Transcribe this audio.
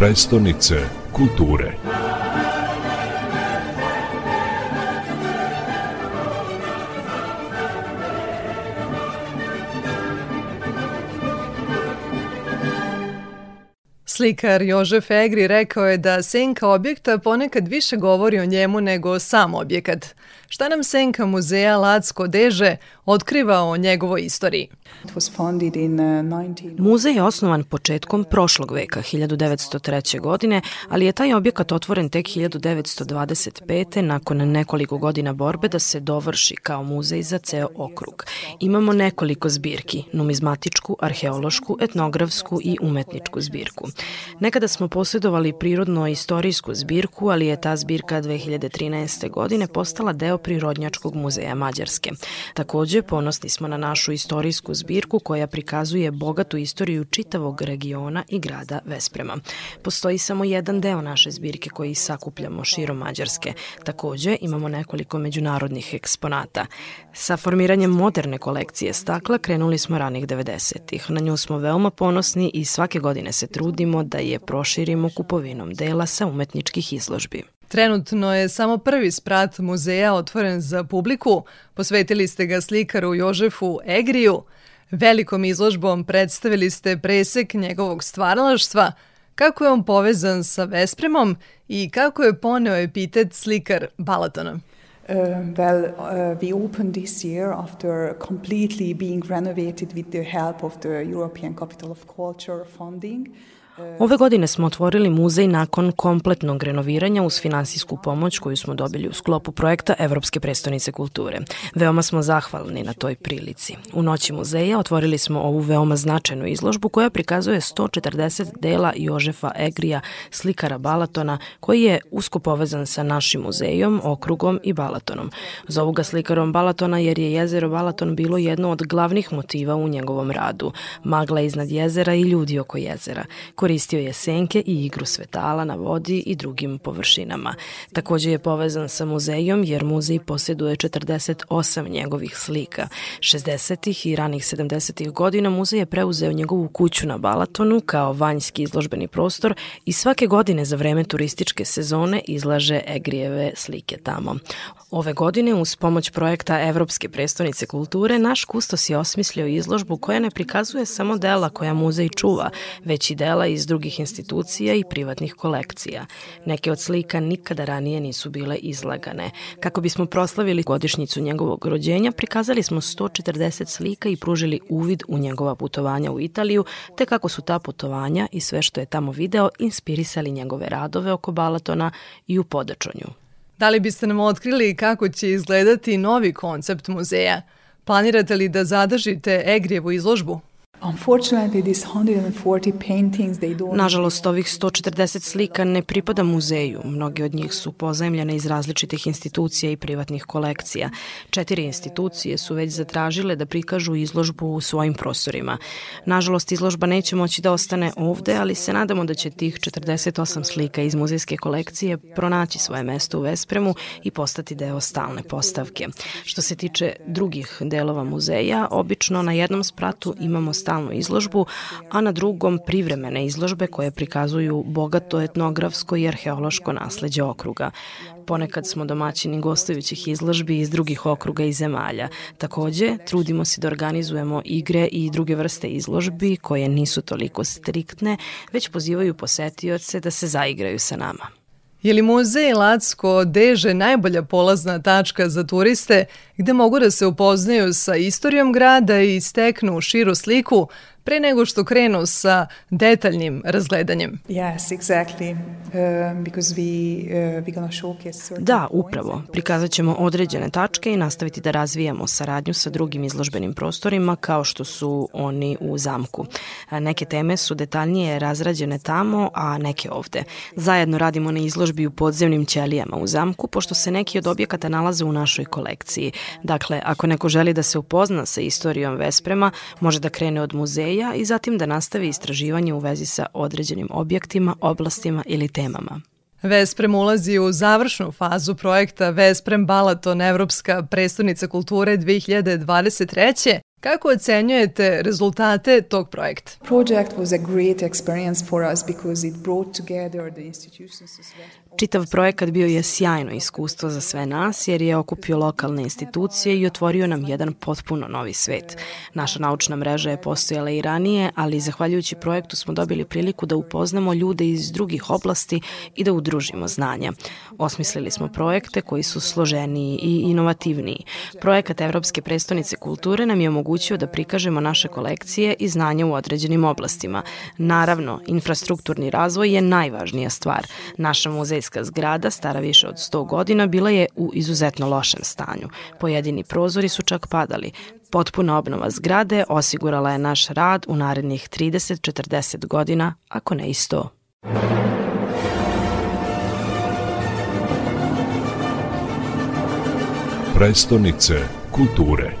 prestonice kulture. Slikar Jožef Egri rekao je da senka objekta ponekad više govori o njemu nego sam objekat. Šta nam senka muzeja Lacko Deže otkriva o njegovoj istoriji? Uh, Muzej je osnovan početkom prošlog veka, 1903. godine, ali je taj objekat otvoren tek 1925. nakon nekoliko godina borbe da se dovrši kao muzej za ceo okrug. Imamo nekoliko zbirki, numizmatičku, arheološku, etnografsku i umetničku zbirku. Nekada smo posjedovali prirodno-istorijsku zbirku, ali je ta zbirka 2013. godine postala deo Prirodnjačkog muzeja Mađarske. Takođe, ponosni smo na našu istorijsku zbirku koja prikazuje bogatu istoriju čitavog regiona i grada Vesprema. Postoji samo jedan deo naše zbirke koji sakupljamo širom Mađarske. Takođe, imamo nekoliko međunarodnih eksponata. Sa formiranjem moderne kolekcije stakla krenuli smo ranih 90-ih. Na nju smo veoma ponosni i svake godine se trudimo da je proširimo kupovinom dela sa umetničkih izložbi. Trenutno je samo prvi sprat muzeja otvoren za publiku. Posvetili ste ga slikaru Jožefu Egriju. Velikom izložbom predstavili ste presek njegovog stvaralaštva, kako je on povezan sa Vespremom i kako je poneo epitet slikar Balatona. Uh, well, uh, we opened this year after completely being renovated with the help of the European Capital of Culture funding. Ove godine smo otvorili muzej nakon kompletnog renoviranja uz finansijsku pomoć koju smo dobili u sklopu projekta Evropske prestonice kulture. Veoma smo zahvalni na toj prilici. U noći muzeja otvorili smo ovu veoma značajnu izložbu koja prikazuje 140 dela Jožefa Egrija, slikara Balatona, koji je usko povezan sa našim muzejom, okrugom i Balatonom. Zovu ga slikarom Balatona jer je jezero Balaton bilo jedno od glavnih motiva u njegovom radu. Magla iznad jezera i ljudi oko jezera. Koristio je senke i igru svetala na vodi i drugim površinama. Takođe je povezan sa muzejom jer muzej posjeduje 48 njegovih slika. 60. i ranih 70. godina muzej je preuzeo njegovu kuću na Balatonu kao vanjski izložbeni prostor i svake godine za vreme turističke sezone izlaže Egrijeve slike tamo. Ove godine uz pomoć projekta Evropske prestonice kulture naš kustos je osmislio izložbu koja ne prikazuje samo dela koja muzej čuva, već i dela iz drugih institucija i privatnih kolekcija. Neke od slika nikada ranije nisu bile izlagane. Kako bismo proslavili godišnjicu njegovog rođenja, prikazali smo 140 slika i pružili uvid u njegova putovanja u Italiju, te kako su ta putovanja i sve što je tamo video inspirisali njegove radove oko Balatona i u Podačonju. Da li biste nam otkrili kako će izgledati novi koncept muzeja? Planirate li da zadržite Egrijevu izložbu? Nažalost, ovih 140 slika ne pripada muzeju. Mnogi od njih su pozajemljene iz različitih institucija i privatnih kolekcija. Četiri institucije su već zatražile da prikažu izložbu u svojim prostorima. Nažalost, izložba neće moći da ostane ovde, ali se nadamo da će tih 48 slika iz muzejske kolekcije pronaći svoje mesto u Vespremu i postati deo stalne postavke. Što se tiče drugih delova muzeja, obično na jednom spratu imamo stavljanje stalnu izložbu, a na drugom privremene izložbe koje prikazuju bogato etnografsko i arheološko nasleđe okruga. Ponekad smo domaćini gostujućih izložbi iz drugih okruga i zemalja. Takođe, trudimo se da organizujemo igre i druge vrste izložbi koje nisu toliko striktne, već pozivaju posetioce da se zaigraju sa nama. Je li muzej Lacko Deže najbolja polazna tačka za turiste gde mogu da se upoznaju sa istorijom grada i steknu širu sliku pre nego što krenu sa detaljnim razgledanjem. Yes, exactly. Uh, because we, uh, we gonna showcase da, upravo. Prikazat ćemo određene tačke i nastaviti da razvijamo saradnju sa drugim izložbenim prostorima kao što su oni u zamku. Neke teme su detaljnije razrađene tamo, a neke ovde. Zajedno radimo na izložbi u podzemnim ćelijama u zamku, pošto se neki od objekata nalaze u našoj kolekciji. Dakle, ako neko želi da se upozna sa istorijom Vesprema, može da krene od muzeja muzeja i zatim da nastavi istraživanje u vezi sa određenim objektima, oblastima ili temama. Vesprem ulazi u završnu fazu projekta Vesprem Balaton Evropska prestonica kulture 2023. Kako ocenjujete rezultate tog projekta? Project was a great experience for us because it brought together the institutions as well. Čitav projekat bio je sjajno iskustvo za sve nas jer je okupio lokalne institucije i otvorio nam jedan potpuno novi svet. Naša naučna mreža je postojala i ranije, ali zahvaljujući projektu smo dobili priliku da upoznamo ljude iz drugih oblasti i da udružimo znanja. Osmislili smo projekte koji su složeniji i inovativniji. Projekat Evropske prestonice kulture nam je omogućio da prikažemo naše kolekcije i znanja u određenim oblastima. Naravno, infrastrukturni razvoj je najvažnija stvar. Naša muzejska muzejska zgrada, stara više od 100 godina, bila je u izuzetno lošem stanju. Pojedini prozori su čak padali. Potpuna obnova zgrade osigurala je naš rad u narednih 30-40 godina, ako ne i 100. Prestonice kulture.